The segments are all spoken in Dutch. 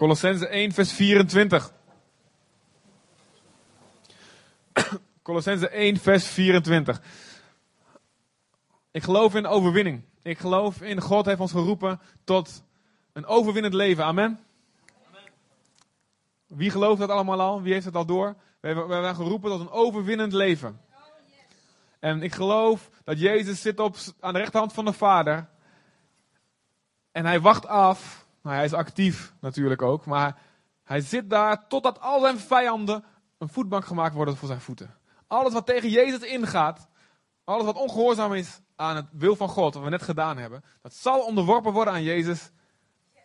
Colossense 1, vers 24. Colossense 1, vers 24. Ik geloof in overwinning. Ik geloof in God heeft ons geroepen tot een overwinnend leven. Amen. Wie gelooft dat allemaal al? Wie heeft het al door? We hebben geroepen tot een overwinnend leven. En ik geloof dat Jezus zit op, aan de rechterhand van de Vader. En hij wacht af. Nou, hij is actief natuurlijk ook. Maar hij zit daar totdat al zijn vijanden een voetbank gemaakt worden voor zijn voeten. Alles wat tegen Jezus ingaat. Alles wat ongehoorzaam is aan het wil van God, wat we net gedaan hebben. Dat zal onderworpen worden aan Jezus'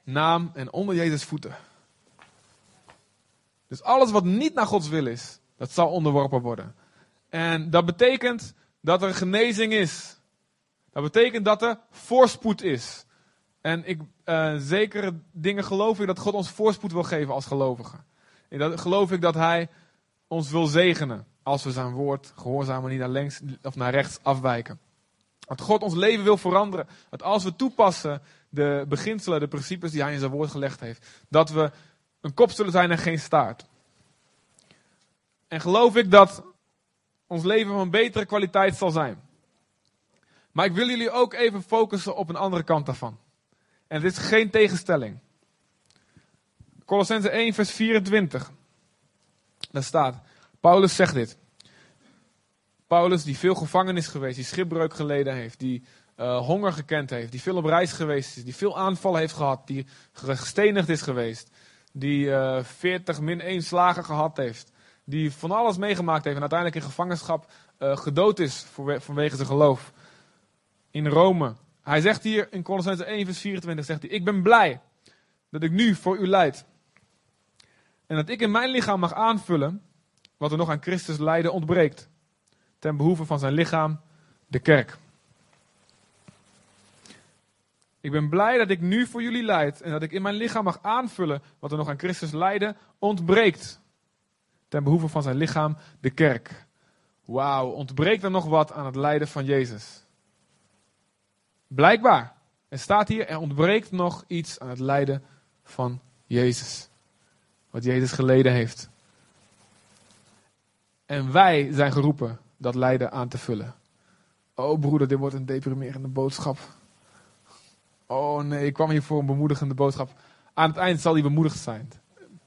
naam en onder Jezus' voeten. Dus alles wat niet naar Gods wil is, dat zal onderworpen worden. En dat betekent dat er genezing is. Dat betekent dat er voorspoed is. En ik, uh, zekere dingen geloof ik dat God ons voorspoed wil geven als gelovigen. En dat geloof ik dat Hij ons wil zegenen als we zijn woord gehoorzamen niet naar links of naar rechts afwijken. Dat God ons leven wil veranderen. Dat als we toepassen de beginselen, de principes die Hij in zijn woord gelegd heeft, dat we een kop zullen zijn en geen staart. En geloof ik dat ons leven van betere kwaliteit zal zijn. Maar ik wil jullie ook even focussen op een andere kant daarvan. En dit is geen tegenstelling. Colossense 1, vers 24. Daar staat, Paulus zegt dit. Paulus die veel gevangenis geweest, die schipbreuk geleden heeft, die uh, honger gekend heeft, die veel op reis geweest is, die veel aanvallen heeft gehad, die gestenigd is geweest, die uh, 40 min 1 slagen gehad heeft, die van alles meegemaakt heeft en uiteindelijk in gevangenschap uh, gedood is vanwege zijn geloof. In Rome. Hij zegt hier in Colossense 1 vers 24, zegt hij, ik ben blij dat ik nu voor u leid. En dat ik in mijn lichaam mag aanvullen wat er nog aan Christus lijden ontbreekt. Ten behoeve van zijn lichaam, de kerk. Ik ben blij dat ik nu voor jullie leid en dat ik in mijn lichaam mag aanvullen wat er nog aan Christus lijden ontbreekt. Ten behoeve van zijn lichaam, de kerk. Wauw, ontbreekt er nog wat aan het lijden van Jezus? Blijkbaar. Er staat hier, er ontbreekt nog iets aan het lijden van Jezus. Wat Jezus geleden heeft. En wij zijn geroepen dat lijden aan te vullen. Oh broeder, dit wordt een deprimerende boodschap. Oh nee, ik kwam hier voor een bemoedigende boodschap. Aan het eind zal die bemoedigd zijn.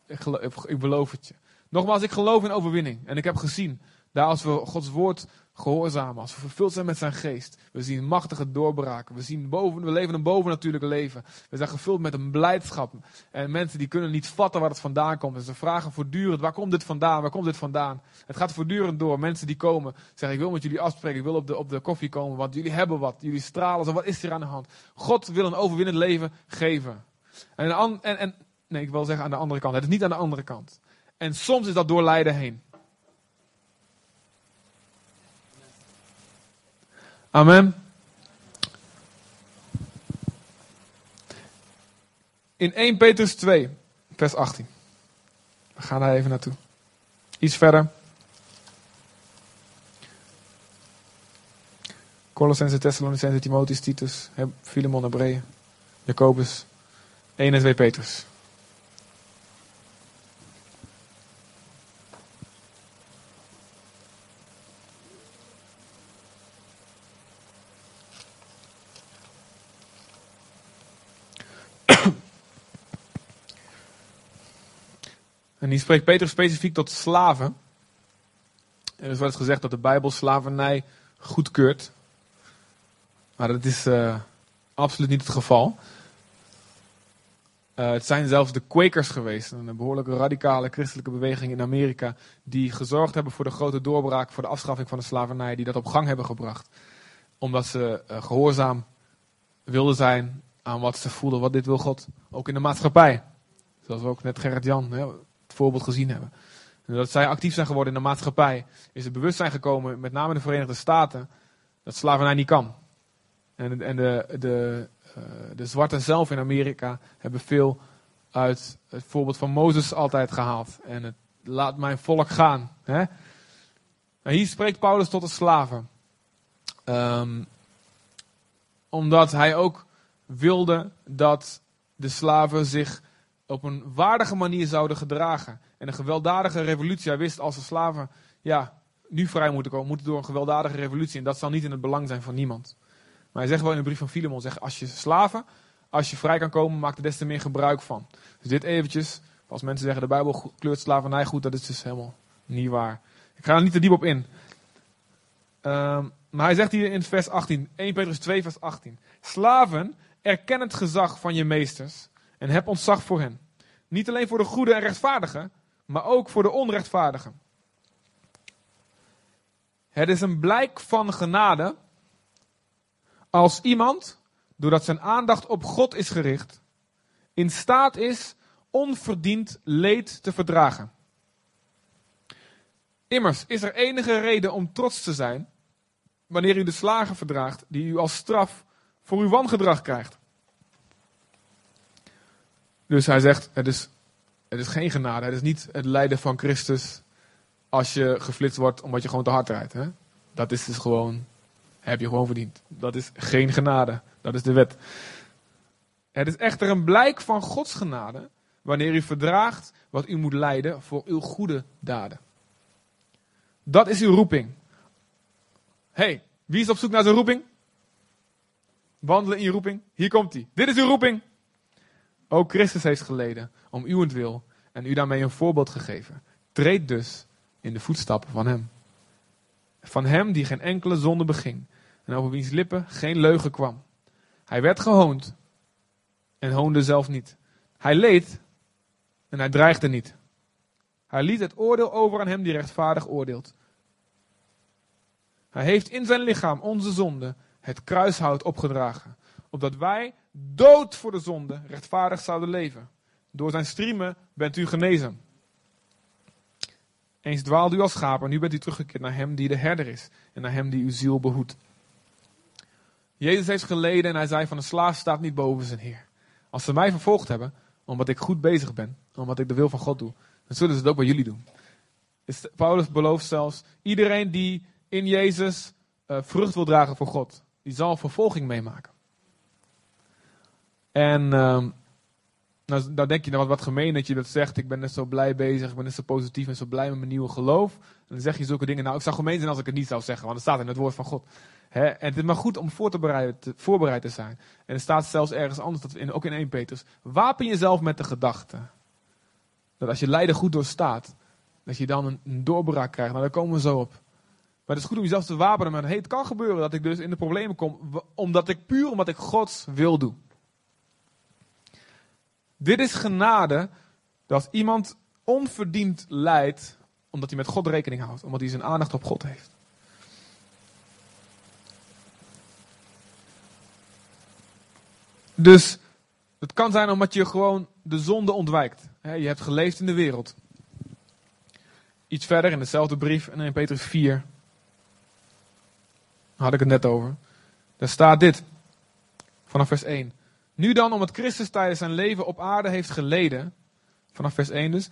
Ik, ik beloof het je. Nogmaals, ik geloof in overwinning. En ik heb gezien, daar als we Gods woord gehoorzamen, als we vervuld zijn met zijn geest. We zien machtige doorbraken. We, zien boven, we leven een bovennatuurlijke leven. We zijn gevuld met een blijdschap. En mensen die kunnen niet vatten waar het vandaan komt. En ze vragen voortdurend, waar komt dit vandaan? Waar komt dit vandaan? Het gaat voortdurend door. Mensen die komen, zeggen, ik wil met jullie afspreken. Ik wil op de, op de koffie komen, want jullie hebben wat. Jullie stralen zo, wat is er aan de hand? God wil een overwinnend leven geven. En, en, en nee, ik wil zeggen aan de andere kant. Het is niet aan de andere kant. En soms is dat door lijden heen. Amen. In 1 Petrus 2, vers 18. We gaan daar even naartoe. Iets verder. Colossense, Thessalonicense, Timotheus, Titus, Philemon, Hebreeën, Jacobus, 1 en 2 Petrus. En hier spreekt Peter specifiek tot slaven. Er is wel eens gezegd dat de Bijbel slavernij goedkeurt. Maar dat is uh, absoluut niet het geval. Uh, het zijn zelfs de Quakers geweest, een behoorlijk radicale christelijke beweging in Amerika, die gezorgd hebben voor de grote doorbraak, voor de afschaffing van de slavernij, die dat op gang hebben gebracht. Omdat ze uh, gehoorzaam wilden zijn aan wat ze voelden, wat dit wil God, ook in de maatschappij. Zoals ook net Gerrit Jan voorbeeld gezien hebben. En dat zij actief zijn geworden in de maatschappij, is het bewustzijn gekomen, met name in de Verenigde Staten, dat slavernij niet kan. En, en de, de, uh, de zwarten zelf in Amerika hebben veel uit het voorbeeld van Mozes altijd gehaald. En het laat mijn volk gaan. Hè? Hier spreekt Paulus tot de slaven. Um, omdat hij ook wilde dat de slaven zich op een waardige manier zouden gedragen. En een gewelddadige revolutie. Hij wist als de slaven ja, nu vrij moeten komen, moeten door een gewelddadige revolutie. En dat zal niet in het belang zijn van niemand. Maar hij zegt wel in de brief van Filemon, zegt, als je slaven, als je vrij kan komen, maak er des te meer gebruik van. Dus dit eventjes, als mensen zeggen de Bijbel kleurt slavernij goed, dat is dus helemaal niet waar. Ik ga er niet te diep op in. Ehm, maar hij zegt hier in vers 18, 1 Petrus 2 vers 18. Slaven, erken het gezag van je meesters en heb ontzag voor hen. Niet alleen voor de goede en rechtvaardigen, maar ook voor de onrechtvaardigen. Het is een blijk van genade als iemand, doordat zijn aandacht op God is gericht, in staat is onverdiend leed te verdragen. Immers is er enige reden om trots te zijn wanneer u de slagen verdraagt die u als straf voor uw wangedrag krijgt. Dus hij zegt, het is, het is geen genade, het is niet het lijden van Christus als je geflitst wordt omdat je gewoon te hard rijdt. Hè? Dat is dus gewoon, heb je gewoon verdiend. Dat is geen genade, dat is de wet. Het is echter een blijk van Gods genade wanneer u verdraagt wat u moet lijden voor uw goede daden. Dat is uw roeping. hey, wie is op zoek naar zijn roeping? Wandelen in je roeping. Hier komt hij. Dit is uw roeping. Ook Christus heeft geleden om uwentwil en u daarmee een voorbeeld gegeven. Treed dus in de voetstappen van hem. Van hem die geen enkele zonde beging en over wiens lippen geen leugen kwam. Hij werd gehoond en hoonde zelf niet. Hij leed en hij dreigde niet. Hij liet het oordeel over aan hem die rechtvaardig oordeelt. Hij heeft in zijn lichaam onze zonde het kruishout opgedragen, opdat wij dood voor de zonde rechtvaardig zouden leven. Door zijn striemen bent u genezen. Eens dwaalde u als schapen, nu bent u teruggekeerd naar hem die de herder is en naar hem die uw ziel behoedt. Jezus heeft geleden en hij zei van een slaaf staat niet boven zijn heer. Als ze mij vervolgd hebben, omdat ik goed bezig ben, omdat ik de wil van God doe, dan zullen ze het ook bij jullie doen. Paulus belooft zelfs, iedereen die in Jezus uh, vrucht wil dragen voor God, die zal vervolging meemaken. En uh, nou, denk je, nou, wat, gemeen dat je dat zegt. Ik ben net zo blij bezig, ik ben net zo positief en zo blij met mijn nieuwe geloof. En dan zeg je zulke dingen. Nou, ik zou gemeen zijn als ik het niet zou zeggen, want het staat in het woord van God. en het is maar goed om voor te bereid, te, voorbereid te zijn. En er staat zelfs ergens anders, dat in, ook in 1 Petrus. Wapen jezelf met de gedachte. Dat als je lijden goed doorstaat, dat je dan een, doorbraak krijgt. Nou, daar komen we zo op. Maar het is goed om jezelf te wapenen. Maar het kan gebeuren dat ik dus in de problemen kom. Omdat ik puur omdat ik Gods wil doe. Dit is genade dat iemand onverdiend lijdt omdat hij met God rekening houdt. Omdat hij zijn aandacht op God heeft. Dus het kan zijn omdat je gewoon de zonde ontwijkt. Je hebt geleefd in de wereld. Iets verder in dezelfde brief, in Petrus 4, daar had ik het net over. Daar staat dit, vanaf vers 1. Nu dan, omdat Christus tijdens zijn leven op aarde heeft geleden, vanaf vers 1 dus,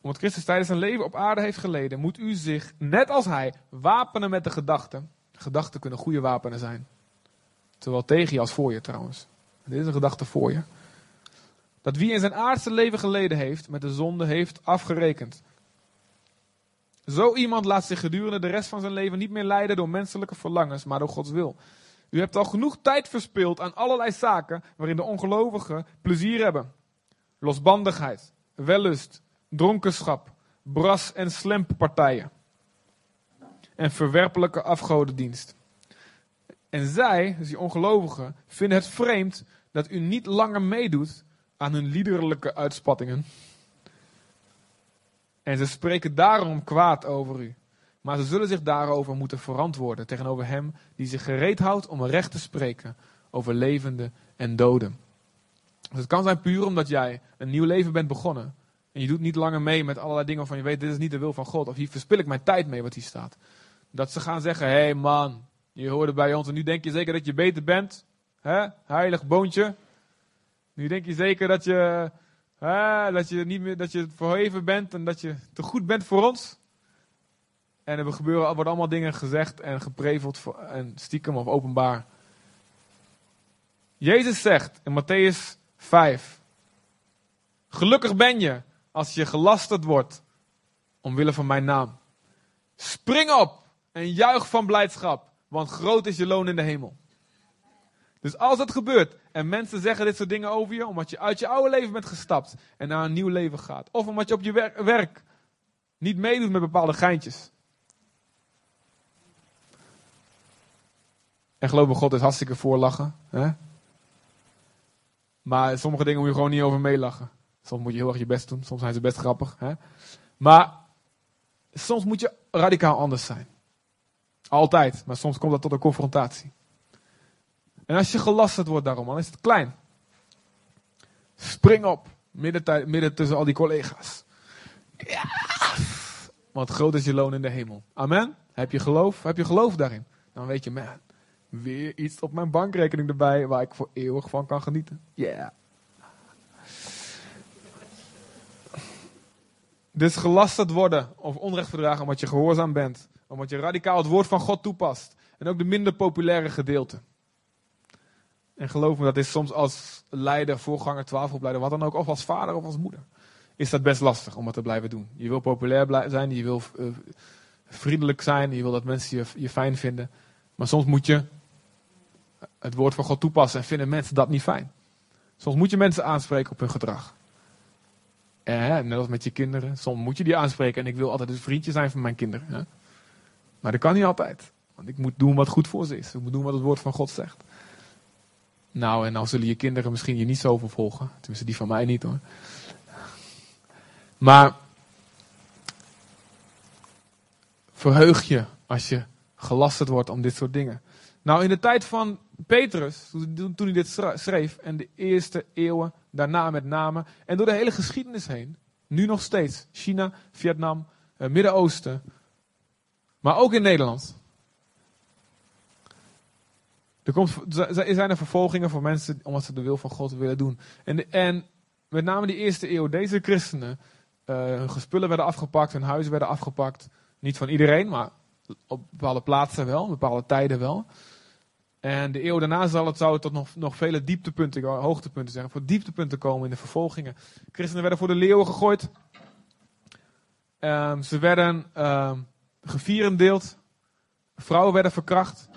omdat Christus tijdens zijn leven op aarde heeft geleden, moet u zich, net als hij, wapenen met de gedachten. Gedachten kunnen goede wapenen zijn. Zowel tegen je als voor je trouwens. Dit is een gedachte voor je. Dat wie in zijn aardse leven geleden heeft, met de zonde heeft afgerekend. Zo iemand laat zich gedurende de rest van zijn leven niet meer leiden door menselijke verlangens, maar door Gods wil. U hebt al genoeg tijd verspild aan allerlei zaken waarin de ongelovigen plezier hebben. Losbandigheid, wellust, dronkenschap, bras- en slemppartijen. En verwerpelijke afgodendienst. En zij, dus die ongelovigen, vinden het vreemd dat u niet langer meedoet aan hun liederlijke uitspattingen. En ze spreken daarom kwaad over u. Maar ze zullen zich daarover moeten verantwoorden tegenover hem die zich gereed houdt om recht te spreken over levenden en doden. Dus het kan zijn puur omdat jij een nieuw leven bent begonnen. En je doet niet langer mee met allerlei dingen waarvan je weet, dit is niet de wil van God. Of hier verspil ik mijn tijd mee wat hier staat. Dat ze gaan zeggen, hé hey man, je hoorde bij ons en nu denk je zeker dat je beter bent. Hè? Heilig boontje. Nu denk je zeker dat je, dat je niet meer, dat je verheven bent en dat je te goed bent voor ons. En er gebeuren, worden allemaal dingen gezegd en gepreveld en stiekem of openbaar. Jezus zegt in Matthäus 5. Gelukkig ben je als je gelasterd wordt omwille van mijn naam. Spring op en juich van blijdschap, want groot is je loon in de hemel. Dus als het gebeurt en mensen zeggen dit soort dingen over je, omdat je uit je oude leven bent gestapt en naar een nieuw leven gaat, of omdat je op je werk niet meedoet met bepaalde geintjes. En geloof me, God is hartstikke voorlachen. Hè? Maar sommige dingen moet je gewoon niet over meelachen. Soms moet je heel erg je best doen, soms zijn ze best grappig. Hè? Maar soms moet je radicaal anders zijn. Altijd, maar soms komt dat tot een confrontatie. En als je gelasterd wordt daarom, dan is het klein. Spring op, midden, midden tussen al die collega's. Ja! Want groot is je loon in de hemel. Amen? Heb je geloof? Heb je geloof daarin? Dan weet je, man, weer iets op mijn bankrekening erbij waar ik voor eeuwig van kan genieten. Yeah. Dus gelasterd worden of onrecht verdragen omdat je gehoorzaam bent. Omdat je radicaal het woord van God toepast. En ook de minder populaire gedeelten. En geloof me, dat is soms als leider, voorganger, twaalfgroepleider, wat dan ook, of als vader of als moeder. Is dat best lastig om dat te blijven doen. Je wil populair zijn, je wil uh, vriendelijk zijn, je wil dat mensen je, je fijn vinden. Maar soms moet je het woord van God toepassen en vinden mensen dat niet fijn. Soms moet je mensen aanspreken op hun gedrag. En, net als met je kinderen. Soms moet je die aanspreken. En ik wil altijd een vriendje zijn van mijn kinderen. Hè? Maar dat kan niet altijd. Want ik moet doen wat goed voor ze is. Ik moet doen wat het woord van God zegt. Nou, en dan zullen je kinderen misschien je niet zo vervolgen. Tenminste, die van mij niet hoor. Maar verheug je als je gelasterd wordt om dit soort dingen. Nou, in de tijd van Petrus, toen hij dit schreef, en de eerste eeuwen daarna met name, en door de hele geschiedenis heen, nu nog steeds, China, Vietnam, eh, Midden-Oosten, maar ook in Nederland. Er, komt, zijn er vervolgingen voor mensen omdat ze de wil van God willen doen. En, en met name die eerste eeuw, deze christenen, uh, hun gespullen werden afgepakt, hun huizen werden afgepakt. Niet van iedereen, maar op bepaalde plaatsen wel, bepaalde tijden wel. En de eeuw daarna zal het, zou tot nog, nog vele dieptepunten, hoogtepunten zeggen, voor dieptepunten komen in de vervolgingen. Christenen werden voor de leeuwen gegooid. Um, ze werden um, gevierendeeld. Vrouwen werden verkracht.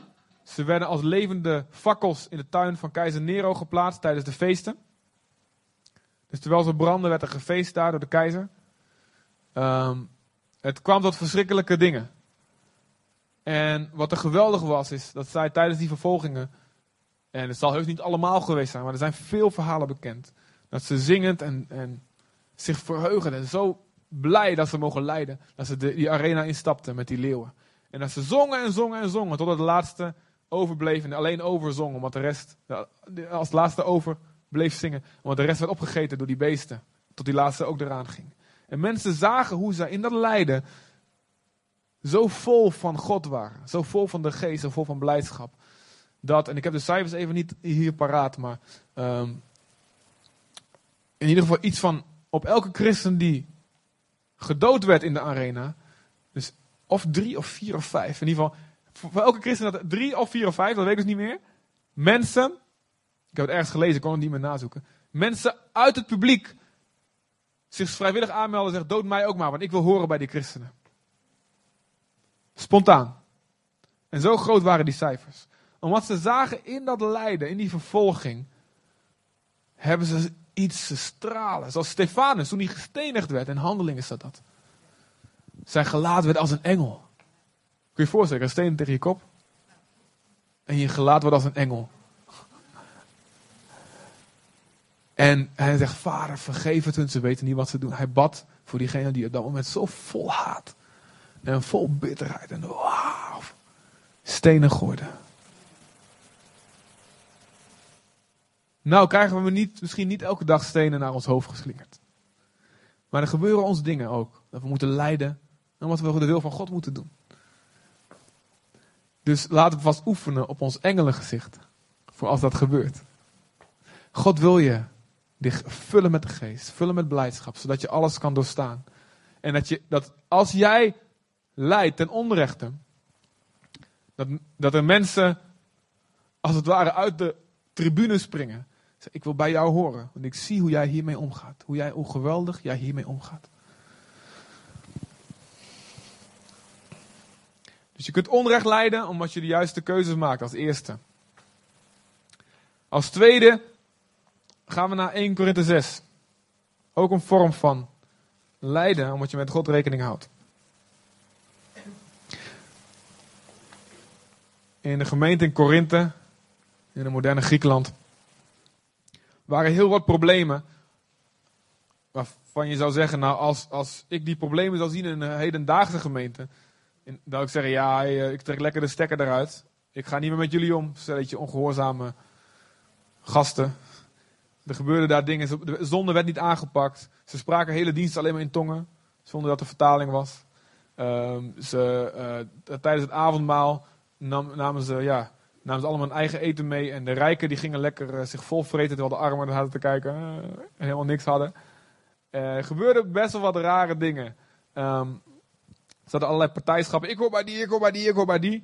Ze werden als levende fakkels in de tuin van keizer Nero geplaatst tijdens de feesten. Dus terwijl ze brandden, werd er gefeest daar door de keizer. Um, het kwam tot verschrikkelijke dingen. En wat er geweldig was, is dat zij tijdens die vervolgingen, en het zal heus niet allemaal geweest zijn, maar er zijn veel verhalen bekend, dat ze zingend en, en zich verheugen en zo blij dat ze mogen leiden, dat ze die arena instapten met die leeuwen. En dat ze zongen en zongen en zongen, totdat de laatste overbleef en alleen overzong, omdat de rest als laatste over bleef zingen, omdat de rest werd opgegeten door die beesten, tot die laatste ook eraan ging. En mensen zagen hoe zij in dat lijden zo vol van God waren. Zo vol van de geest, zo vol van blijdschap. Dat, en ik heb de cijfers even niet hier paraat, maar um, in ieder geval iets van op elke christen die gedood werd in de arena. Dus of drie of vier of vijf. In ieder geval, voor elke christen dat drie of vier of vijf, dat weet ik dus niet meer. Mensen, ik heb het ergens gelezen, ik kon het niet meer nazoeken. Mensen uit het publiek zich vrijwillig aanmelden en zeggen: dood mij ook maar, want ik wil horen bij die christenen. Spontaan. En zo groot waren die cijfers. Omdat ze zagen in dat lijden, in die vervolging, hebben ze iets te stralen. Zoals Stefanus, toen hij gestenigd werd, in handelingen staat dat. Zijn gelaat werd als een engel. Kun je je voorstellen, een steen tegen je kop. En je gelaat wordt als een engel. En hij zegt, vader, vergeef het hun, ze weten niet wat ze doen. Hij bad voor diegene die op dat moment zo vol haat en vol bitterheid en wauw, stenen gooide. Nou krijgen we niet, misschien niet elke dag stenen naar ons hoofd geslingerd. Maar er gebeuren ons dingen ook. Dat we moeten lijden. Omdat we de wil van God moeten doen. Dus laten we vast oefenen op ons engelengezicht. Voor als dat gebeurt. God wil je dich vullen met de geest. Vullen met blijdschap. Zodat je alles kan doorstaan. En dat, je, dat als jij leidt ten onrechte. Dat, dat er mensen, als het ware, uit de tribune springen. Ik wil bij jou horen, want ik zie hoe jij hiermee omgaat. Hoe, jij, hoe geweldig jij hiermee omgaat. Dus je kunt onrecht lijden omdat je de juiste keuzes maakt als eerste. Als tweede gaan we naar 1 Korinthe 6. Ook een vorm van lijden omdat je met God rekening houdt. In de gemeente in Korinthe, in het moderne Griekenland, waren heel wat problemen. Waarvan je zou zeggen, nou als, als ik die problemen zou zien in een hedendaagse gemeente, dan zou ik zeggen, ja, eh, ik trek lekker de stekker eruit. Ik ga niet meer met jullie om, je ongehoorzame gasten. Er gebeurden daar dingen, de zonde werd niet aangepakt. Ze spraken hele dienst alleen maar in tongen, zonder dat er vertaling was. Ehm, ze, uh, tijdens het avondmaal nam, namen, ze, ja, namen allemaal hun eigen eten mee. En de rijken die gingen lekker uh, zich volvreten, terwijl de armen hadden te kijken en helemaal niks hadden. Er gebeurden best wel wat rare dingen. Er hadden allerlei partijschappen. Ik hoor bij die, ik hoor bij die, ik hoor bij die.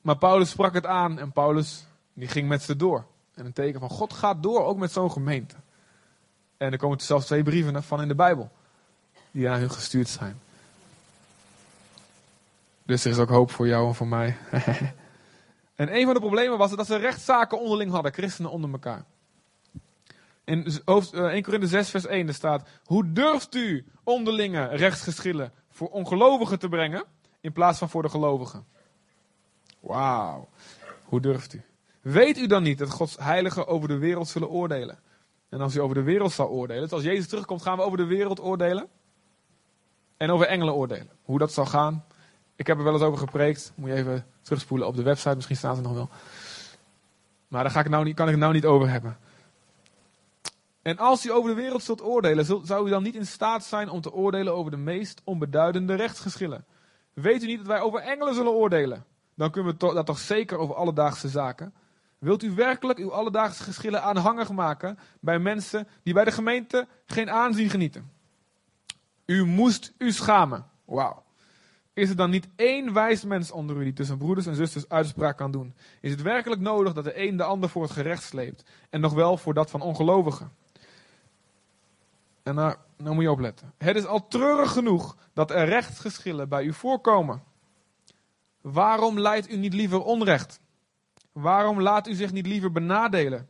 Maar Paulus sprak het aan en Paulus die ging met ze door. En een teken van God gaat door, ook met zo'n gemeente. En er komen zelfs twee brieven van in de Bijbel. Die naar hun gestuurd zijn. Dus er is ook hoop voor jou en voor mij. en een van de problemen was dat ze rechtszaken onderling hadden, christenen onder elkaar. In hoofd, 1 eh, Korinthe 6 vers 1 staat, hoe durft u onderlinge rechtsgeschillen voor ongelovigen te brengen, in plaats van voor de gelovigen? Wauw, hoe durft u? Weet u dan niet dat Gods heiligen over de wereld zullen oordelen? En als u over de wereld zal oordelen, dus als Jezus terugkomt, gaan we over de wereld oordelen. En over engelen oordelen. Hoe dat zal gaan. Ik heb er wel eens over gepreekt. Moet je even terugspoelen op de website, misschien staat het nog wel. Maar daar ga ik nou niet, kan ik het nou niet over hebben. En als u over de wereld zult oordelen, zou u dan niet in staat zijn om te oordelen over de meest onbeduidende rechtsgeschillen? Weet u niet dat wij over engelen zullen oordelen? Dan kunnen we dat toch zeker over alledaagse zaken. Wilt u werkelijk uw alledaagse geschillen aanhangig maken bij mensen die bij de gemeente geen aanzien genieten? U moest u schamen. Wauw. Is er dan niet één wijs mens onder u die tussen broeders en zusters uitspraak kan doen? Is het werkelijk nodig dat de een de ander voor het gerecht sleept en nog wel voor dat van ongelovigen? En nou, nou moet je opletten. Het is al treurig genoeg dat er rechtsgeschillen bij u voorkomen. Waarom leidt u niet liever onrecht? Waarom laat u zich niet liever benadelen?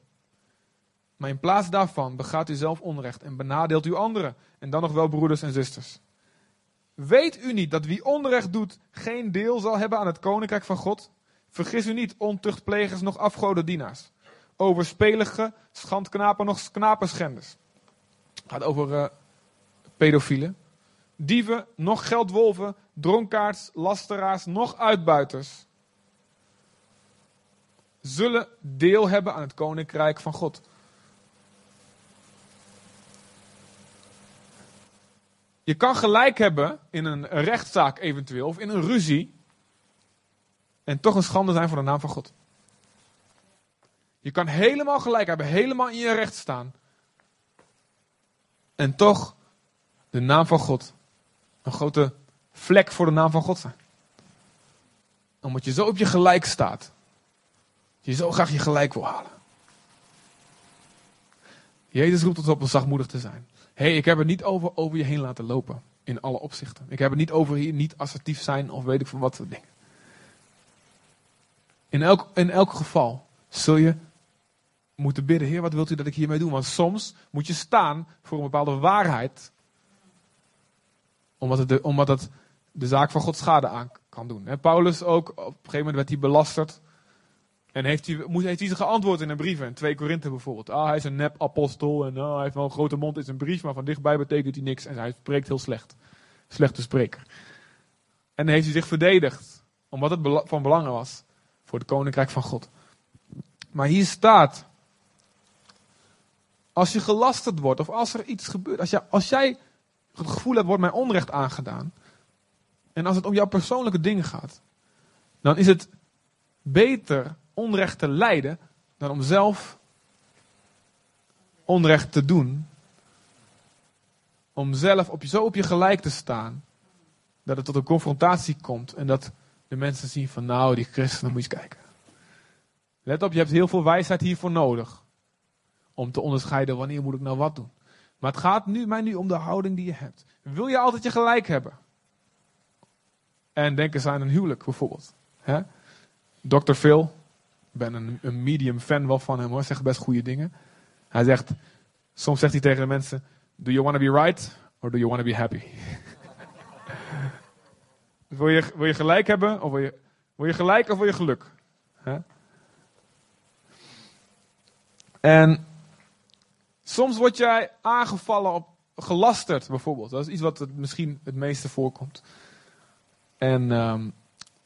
Maar in plaats daarvan begaat u zelf onrecht en benadeelt u anderen. En dan nog wel broeders en zusters. Weet u niet dat wie onrecht doet geen deel zal hebben aan het koninkrijk van God? Vergis u niet, ontuchtplegers nog afgodendienaars. Overspelige schandknapen nog knapenschenders. Gaat over uh, pedofielen. Dieven, nog geldwolven, dronkaards, lasteraars, nog uitbuiters. Zullen deel hebben aan het koninkrijk van God. Je kan gelijk hebben in een rechtszaak eventueel, of in een ruzie. En toch een schande zijn voor de naam van God. Je kan helemaal gelijk hebben, helemaal in je recht staan. En toch de naam van God een grote vlek voor de naam van God zijn. Omdat je zo op je gelijk staat. Je zo graag je gelijk wil halen. Jezus roept ons op om zachtmoedig te zijn. Hey, ik heb het niet over over je heen laten lopen. In alle opzichten. Ik heb het niet over hier niet assertief zijn of weet ik van wat dingen. In elk, in elk geval zul je moeten bidden. Heer, wat wilt u dat ik hiermee doe? Want soms moet je staan voor een bepaalde waarheid. Omdat het de, omdat het de zaak van God schade aan kan doen. Paulus ook, op een gegeven moment werd hij belasterd. En heeft hij, moest, heeft hij ze geantwoord in een brief. In 2 Korinthe bijvoorbeeld. Ah, hij is een nep-apostel. En ah, hij heeft wel een grote mond in zijn brief. Maar van dichtbij betekent hij niks. En hij spreekt heel slecht. Slechte spreker. En heeft hij zich verdedigd. Omdat het van belang was. Voor het koninkrijk van God. Maar hier staat. Als je gelasterd wordt. Of als er iets gebeurt. Als, als jij het gevoel hebt, wordt mij onrecht aangedaan. En als het om jouw persoonlijke dingen gaat. Dan is het beter onrecht te lijden dan om zelf onrecht te doen. Om zelf op, zo op je gelijk te staan. Dat het tot een confrontatie komt. En dat de mensen zien van nou, die christenen moet je kijken. Let op, je hebt heel veel wijsheid hiervoor nodig. Om te onderscheiden wanneer moet ik nou wat doen. Maar het gaat nu, mij nu om de houding die je hebt. Wil je altijd je gelijk hebben? En denk eens aan een huwelijk bijvoorbeeld. Hè? Dr. Phil, ben een, een medium fan wel van hem hoor, zegt best goede dingen. Hij zegt, soms zegt hij tegen de mensen, do you want to be right or do you want to be happy? wil, je, wil je gelijk hebben of wil je, wil je gelijk of wil je geluk? En soms word jij aangevallen op gelasterd bijvoorbeeld. Dat is iets wat het misschien het meeste voorkomt. En um,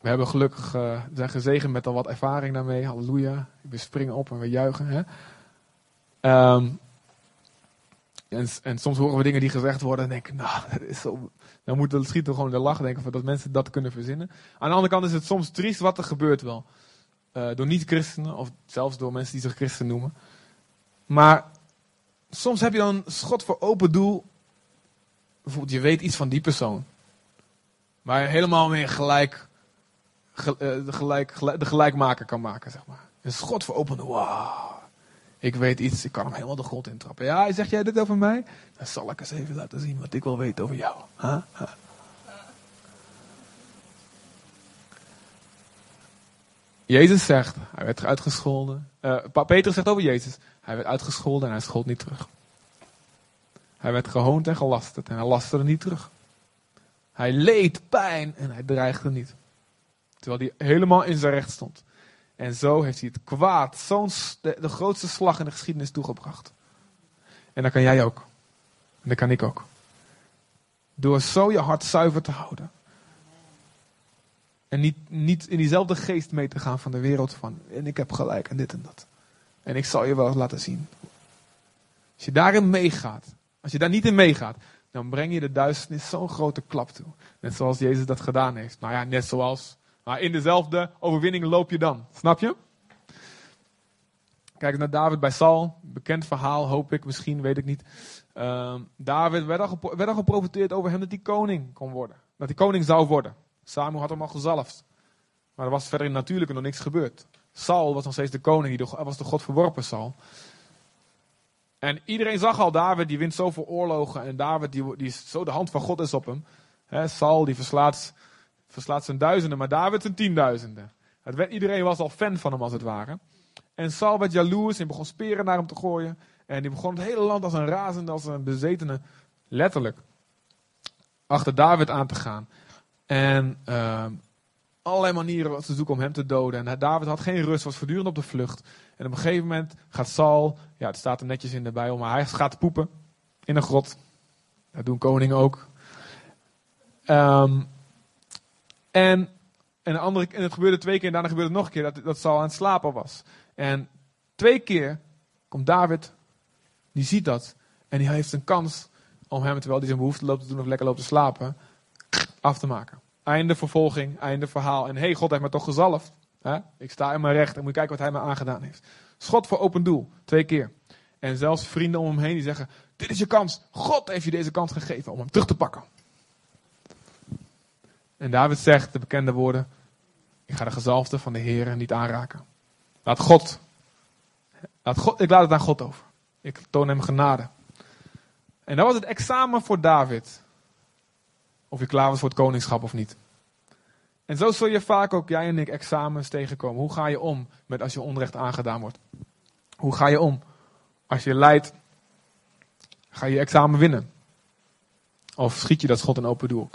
we hebben gelukkig, uh, zijn gezegend met al wat ervaring daarmee. Halleluja. We springen op en we juichen. Hè? Um, en, en, soms horen we dingen die gezegd worden en denken, nou, dat is zo. Dan moet het schieten gewoon de lach denken dat mensen dat kunnen verzinnen. Aan de andere kant is het soms triest wat er gebeurt wel. Uh, door niet-christenen of zelfs door mensen die zich christen noemen. Maar soms heb je dan schot voor open doel. Bijvoorbeeld, je weet iets van die persoon. Maar helemaal meer gelijk, de, gelijk, de gelijkmaker kan maken, zeg maar. Een schot voor open. Wauw. Ik weet iets, ik kan hem helemaal de grond intrappen. Ja, zeg jij dit over mij? Dan zal ik eens even laten zien wat ik wil weten over jou. Huh? Jezus zegt, hij werd uitgescholden. Uh, Petrus zegt over Jezus, hij werd uitgescholden en hij schold niet terug. Hij werd gehoond en gelasterd en hij lasterde niet terug. Hij leed pijn en hij dreigde niet. Terwijl hij helemaal in zijn recht stond. En zo heeft hij het kwaad, zo'n de, grootste slag in de geschiedenis toegebracht. En dat kan jij ook. En dat kan ik ook. Door zo je hart zuiver te houden. En niet, niet in diezelfde geest mee te gaan van de wereld van, en ik heb gelijk en dit en dat. En ik zal je wel laten zien. Als je daarin meegaat, als je daar niet in meegaat, dan breng je de duisternis zo'n grote klap toe. Net zoals Jezus dat gedaan heeft. Nou ja, net zoals. Maar in dezelfde overwinning loop je dan. Snap je? Kijk naar David bij Saul. Bekend verhaal, hoop ik, misschien, weet ik niet. Uh, David werd al, werd al geprofiteerd over hem dat hij koning kon worden. Dat hij koning zou worden. Samuel had hem al gezalfd. Maar er was verder in natuurlijke nog niks gebeurd. Saul was nog steeds de koning, die was de God verworpen Saul. En iedereen zag al, David die wint zoveel oorlogen. En David die, die is, zo de hand van God is op hem. He, Saul die verslaat, verslaat zijn duizenden, maar David zijn tienduizenden. Het werd, iedereen was al fan van hem als het ware. En Saul werd jaloers en begon speren naar hem te gooien. En die begon het hele land als een razende, als een bezetene, letterlijk, achter David aan te gaan. En uh, allerlei manieren te zoeken om hem te doden. En David had geen rust, was voortdurend op de vlucht. En op een gegeven moment gaat Saul, ja, het staat er netjes in de Bijbel, maar hij gaat poepen in een grot. Dat doen koningen ook. Um, en, en, andere, en het gebeurde twee keer en daarna gebeurde het nog een keer dat, dat Saul aan het slapen was. En twee keer komt David, die ziet dat. En die heeft een kans om hem, terwijl hij zijn behoefte loopt te doen of lekker loopt te slapen, af te maken. Einde vervolging, einde verhaal. En hé, hey, God heeft me toch gezalfd. Hè? Ik sta in mijn recht en moet kijken wat hij me aangedaan heeft. Schot voor open doel, twee keer. En zelfs vrienden om hem heen die zeggen: Dit is je kans. God heeft je deze kans gegeven om hem terug te pakken. En David zegt de bekende woorden: Ik ga de gezalfde van de Heer niet aanraken. Laat God, laat God. Ik laat het aan God over. Ik toon hem genade. En dat was het examen voor David. Of je klaar was voor het koningschap of niet. En zo zul je vaak ook, jij en ik, examens tegenkomen. Hoe ga je om met als je onrecht aangedaan wordt? Hoe ga je om als je lijdt? Ga je examen winnen? Of schiet je dat schot een open doel?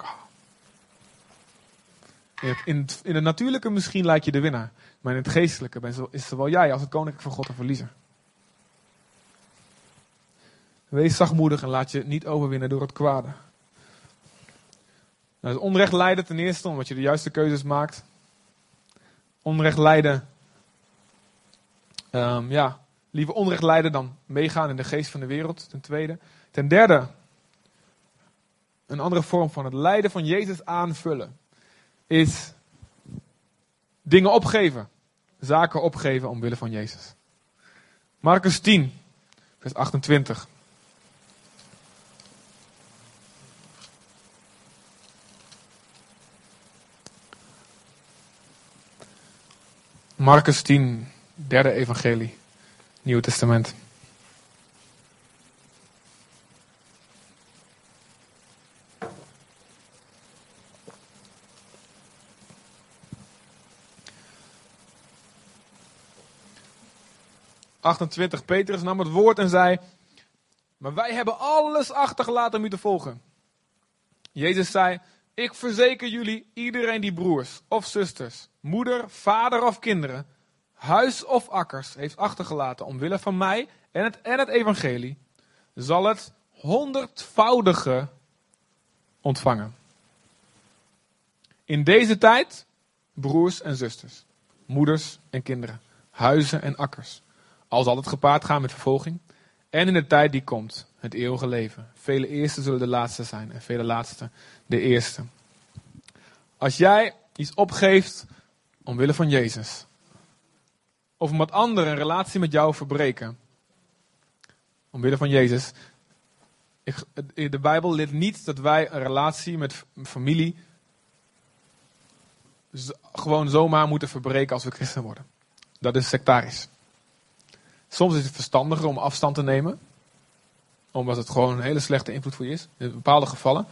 In het, in natuurlijke misschien lijkt je de winnaar. Maar in het geestelijke is zowel jij als het koninkrijk van God een verliezer. Wees zachtmoedig en laat je niet overwinnen door het kwade. Nou, onrecht lijden ten eerste omdat je de juiste keuzes maakt. Onrecht lijden. Um, ja, liever onrecht lijden dan meegaan in de geest van de wereld. Ten tweede. Ten derde. Een andere vorm van het lijden van Jezus aanvullen. Is dingen opgeven. Zaken opgeven omwille van Jezus. Marcus 10, vers 28. Marcus 10, Derde evangelie, Nieuw Testament. ...28 Petrus nam het woord en zei... ...maar wij hebben alles achtergelaten om u te volgen. Jezus zei... Ik verzeker jullie, iedereen die broers of zusters, moeder, vader of kinderen, huis of akkers heeft achtergelaten omwille van mij en het, evangelie, zal het honderdvoudige ontvangen. In deze tijd, broers en zusters, moeders en kinderen, huizen en akkers. Al zal het gepaard gaan met vervolging. En in de tijd die komt, het eeuwige leven. Vele eerste zullen de laatste zijn en vele laatste de eerste. Als jij iets opgeeft omwille van Jezus, of omdat anderen een relatie met jou verbreken, omwille van Jezus. Ik, de Bijbel leert niet dat wij een relatie met familie gewoon zomaar moeten verbreken als we christen worden. Dat is sectarisch. Soms is het verstandiger om afstand te nemen, omdat het gewoon een hele slechte invloed voor je is, in bepaalde gevallen.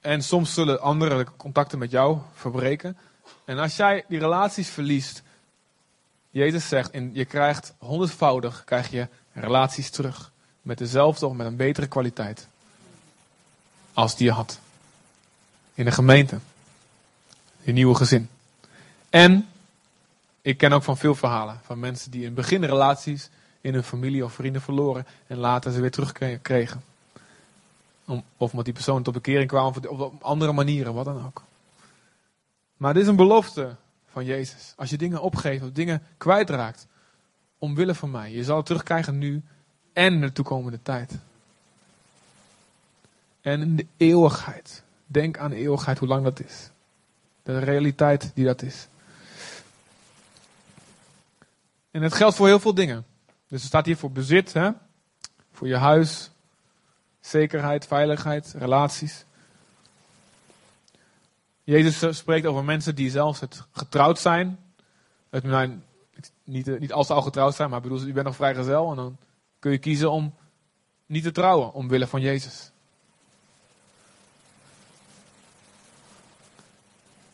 En soms zullen anderen contacten met jou verbreken. En als jij die relaties verliest, Jezus zegt, in, je krijgt honderdvoudig krijg je relaties terug. Met dezelfde of met een betere kwaliteit. Als die je had. In de gemeente. Je nieuwe gezin. En ik ken ook van veel verhalen van mensen die in het begin relaties in hun familie of vrienden verloren en later ze weer terugkregen. Of omdat die persoon tot bekering kwam of op andere manieren, wat dan ook. Maar dit is een belofte van Jezus. Als je dingen opgeeft of dingen kwijtraakt, omwille van mij. Je zal het terugkrijgen nu en de toekomende tijd. En in de eeuwigheid. Denk aan de eeuwigheid, hoe lang dat is. De realiteit die dat is. En het geldt voor heel veel dingen. Dus er staat hier voor bezit, hè? voor je huis, zekerheid, veiligheid, relaties. Jezus spreekt over mensen die zelfs het getrouwd zijn. Het, niet, niet als ze al getrouwd zijn, maar bedoel, je bent nog vrijgezel en dan kun je kiezen om niet te trouwen omwille van Jezus.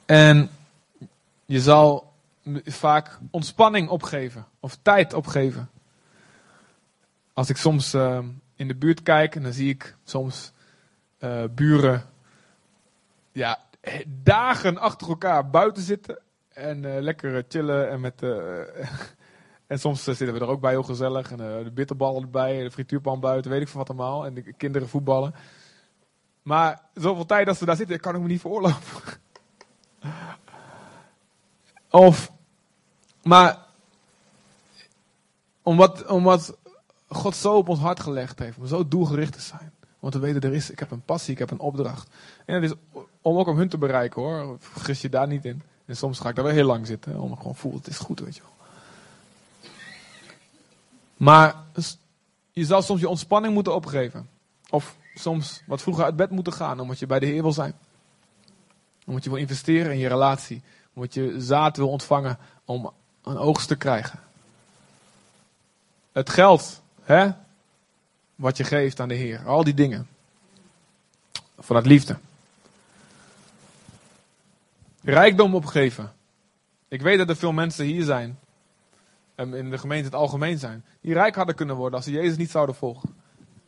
En je zal vaak ontspanning opgeven of tijd opgeven. Als ik soms uh, in de buurt kijk en dan zie ik soms uh, buren ja, dagen achter elkaar buiten zitten en uh, lekker chillen en met en soms zitten we er ook bij heel gezellig en de bitterballen erbij, de frituurpan buiten, weet ik veel wat allemaal en de kinderen voetballen. Maar zoveel tijd dat ze daar zitten, kan ik me niet veroorloven. Of, maar, omdat, omdat God zo op ons hart gelegd heeft, om zo doelgericht te zijn. Want we weten, er is, ik heb een passie, ik heb een opdracht. En het is om ook om hun te bereiken hoor, vergis je daar niet in. En soms ga ik daar wel heel lang zitten, om gewoon voel, het is goed, weet je wel. Maar je zal soms je ontspanning moeten opgeven. Of soms wat vroeger uit bed moeten gaan, omdat je bij de Heer wil zijn. Omdat je wil investeren in je relatie. Omdat je zaad wil ontvangen om een oogst te krijgen. Het geld, hè? Wat je geeft aan de Heer. Al die dingen. Vanuit liefde. Rijkdom opgeven. Ik weet dat er veel mensen hier zijn. En in de gemeente het algemeen zijn. Die rijk hadden kunnen worden als ze Jezus niet zouden volgen.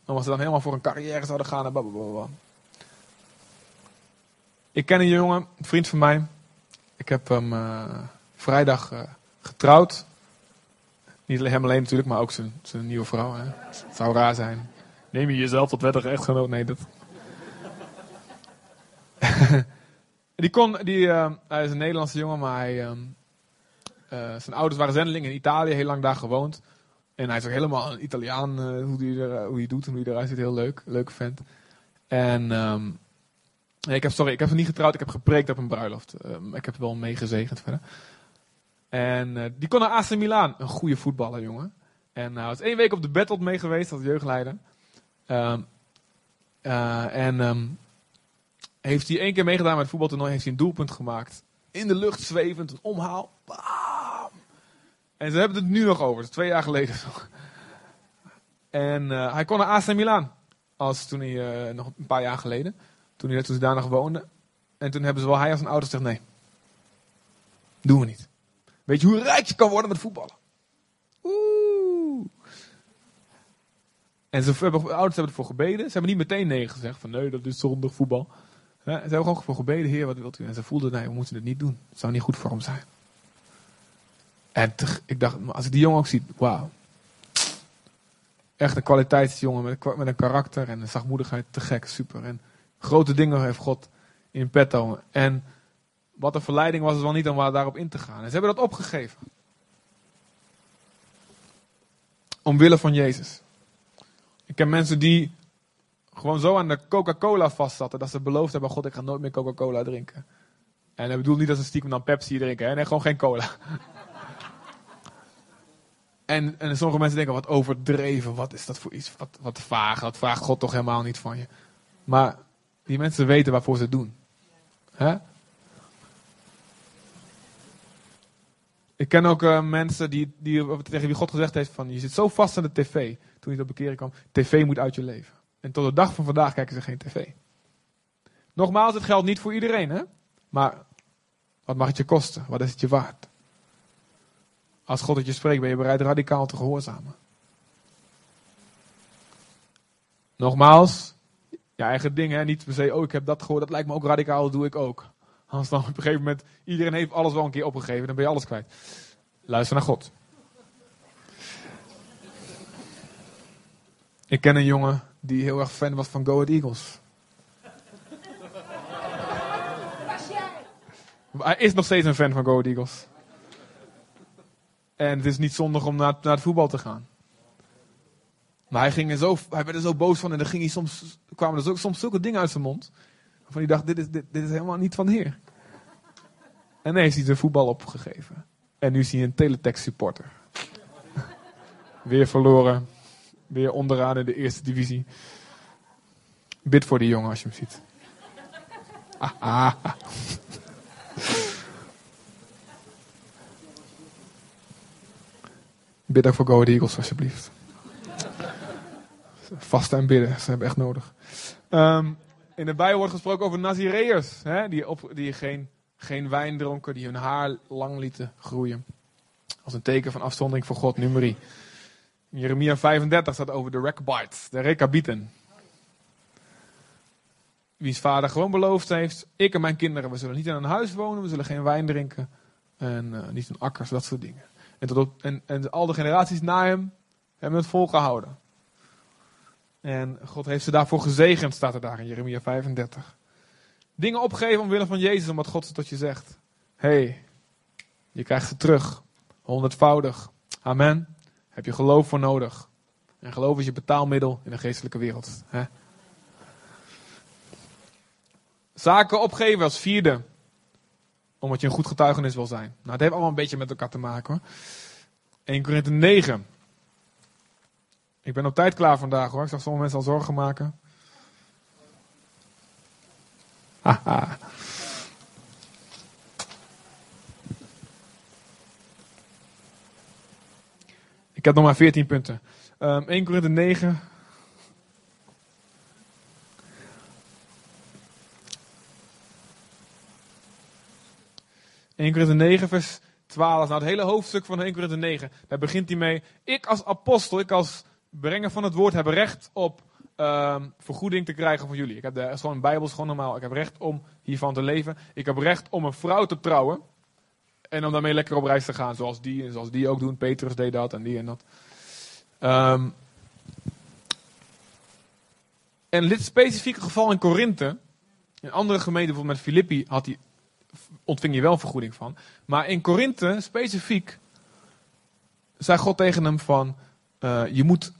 Omdat ze dan helemaal voor een carrière zouden gaan en blablabla. Ik ken een jongen, een vriend van mij. Ik heb hem uh, vrijdag uh, getrouwd. Niet hem alleen natuurlijk, maar ook zijn, zijn nieuwe vrouw. Hè. Het zou raar zijn. Neem je jezelf tot wettige echtgenoot? Nee, dat. die kon, die, uh, hij is een Nederlandse jongen, maar hij, uh, zijn ouders waren zendelingen in Italië, heel lang daar gewoond. En hij is ook helemaal een Italiaan, uh, hoe hij er, hoe hij doet en hoe hij eruit ziet. Heel leuk, leuke vent. En um, ik heb, sorry, ik heb hem niet getrouwd, ik heb gepreekt op een bruiloft. Ik heb wel meegezegend verder. En uh, die kon naar AC Milan, een goede voetballer, jongen. En hij was één week op de battle mee geweest als jeugdleider. Um, en um, heeft hij één keer meegedaan met het voetbaltoernooi, heeft hij een doelpunt gemaakt. In de lucht zwevend, een omhaal. Bam! En ze hebben het nu nog over, twee jaar geleden. En hij kon naar AC Milan, als toen hij, nog een paar jaar geleden, toen hij, toen ze daar nog woonde. En toen hebben ze wel hij als een ouders gezegd, nee, doen we niet. Weet je hoe rijk je kan worden met voetballen? Oeh. En ze hebben, de ouders hebben ervoor gebeden. Ze hebben niet meteen nee gezegd, van nee, dat is zondig voetbal. ze hebben gewoon voor gebeden, heer, wat wilt u? En ze voelden, nee, we moeten het niet doen. Het zou niet goed voor hem zijn. En ik dacht, als ik die jongen ook zie, wauw. Echt een kwaliteitsjongen met, met een karakter en een zachtmoedigheid. Te gek, super. En grote dingen heeft God in petto. En wat een verleiding was het wel niet om daarop in te gaan. En ze hebben dat opgegeven. Omwille van Jezus. Ik ken mensen die gewoon zo aan de Coca-Cola vastzaten. Dat ze beloofd hebben, God ik ga nooit meer Coca-Cola drinken. En dat bedoel niet dat ze stiekem dan Pepsi drinken. Hè? Nee, gewoon geen cola. En, en sommige mensen denken, wat overdreven, wat is dat voor iets, wat, wat vaag, dat vraagt God toch helemaal niet van je. Maar die mensen weten waarvoor ze het doen. Hè? Ik ken ook uh, mensen die, die, tegen wie God gezegd heeft van, je zit zo vast aan de tv, toen je tot bekering kwam, tv moet uit je leven. En tot de dag van vandaag kijken ze geen tv. Nogmaals, het geldt niet voor iedereen, hè? Maar wat mag het je kosten? Wat is het je waard? Als God het je spreekt, ben je bereid radicaal te gehoorzamen. Nogmaals, je eigen dingen, niet per se, oh ik heb dat gehoord, dat lijkt me ook radicaal, dat doe ik ook. Anders dan op een gegeven moment, iedereen heeft alles wel een keer opgegeven, dan ben je alles kwijt. Luister naar God. Ik ken een jongen die heel erg fan was van Go Ahead Eagles. hij is nog steeds een fan van Go Ahead Eagles. En het is niet zondig om naar, naar het voetbal te gaan. Maar hij, ging er zo, hij werd er zo boos van en dan ging hij soms, kwamen er soms zulke dingen uit zijn mond. Van hij dacht, dit is, dit, dit is helemaal niet van de Heer. En nee, heeft hij zijn voetbal opgegeven. En nu is hij een teletext supporter. Weer verloren. Weer onderaan in de eerste divisie. Bid voor die jongen als je hem ziet. Ah, ah. Bid ook voor Go Eagles alsjeblieft. Vasten en bidden, ze hebben echt nodig. Um, in de Bijbel wordt gesproken over Nazireërs. Die, op, die geen, geen wijn dronken, die hun haar lang lieten groeien. Als een teken van afzondering voor God, nummerie. Jeremia 35 staat over de Rechabites, de Rekabieten. Wiens vader gewoon beloofd heeft, ik en mijn kinderen, we zullen niet in een huis wonen, we zullen geen wijn drinken. En uh, niet in akkers, dat soort dingen. En, tot op, en, en al de generaties na hem hebben het volgehouden. En God heeft ze daarvoor gezegend, staat er daar in Jeremia 35. Dingen opgeven omwille van Jezus, omdat God ze tot je zegt. hey, je krijgt ze terug. Honderdvoudig. Amen. Heb je geloof voor nodig. En geloof is je betaalmiddel in de geestelijke wereld. Hè? Zaken opgeven als vierde omdat je een goed getuigenis wil zijn. Nou, het heeft allemaal een beetje met elkaar te maken hoor. 1 Korinthe 9. Ik ben op tijd klaar vandaag hoor. Ik zag sommige mensen al zorgen maken. Haha. Ik heb nog maar 14 punten. Um, 1 Korinthe 9, 1 Korinthe 9, vers 12. Nou, het hele hoofdstuk van 1 Korinthe 9, daar begint hij mee. Ik als apostel, ik als brenger van het woord, heb recht op um, vergoeding te krijgen van jullie. Ik heb de, is gewoon bijbels, gewoon normaal. Ik heb recht om hiervan te leven. Ik heb recht om een vrouw te trouwen. En om daarmee lekker op reis te gaan, zoals die en zoals die ook doen. Petrus deed dat en die en dat. Um, en dit specifieke geval in Korinthe, in andere gemeenten, bijvoorbeeld met Filippi, had hij ontving je wel vergoeding van. Maar in Korinthe, specifiek, zei God tegen hem van, uh, je moet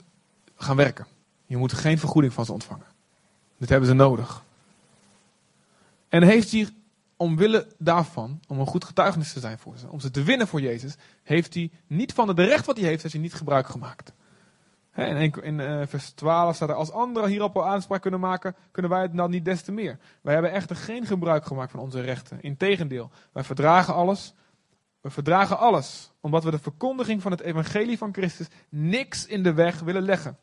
gaan werken. Je moet geen vergoeding van ze ontvangen. Dit hebben ze nodig. En heeft hij, omwille daarvan, om een goed getuigenis te zijn voor ze, om ze te winnen voor Jezus, heeft hij niet van het recht wat hij heeft, heeft hij niet gebruik gemaakt. In, uh, vers 12 staat er, als anderen hierop al aanspraak kunnen maken, kunnen wij het dan niet des te meer. Wij hebben echter geen gebruik gemaakt van onze rechten. Integendeel, wij verdragen alles We verdragen alles, omdat we de verkondiging van het evangelie van Christus niks in de weg willen leggen.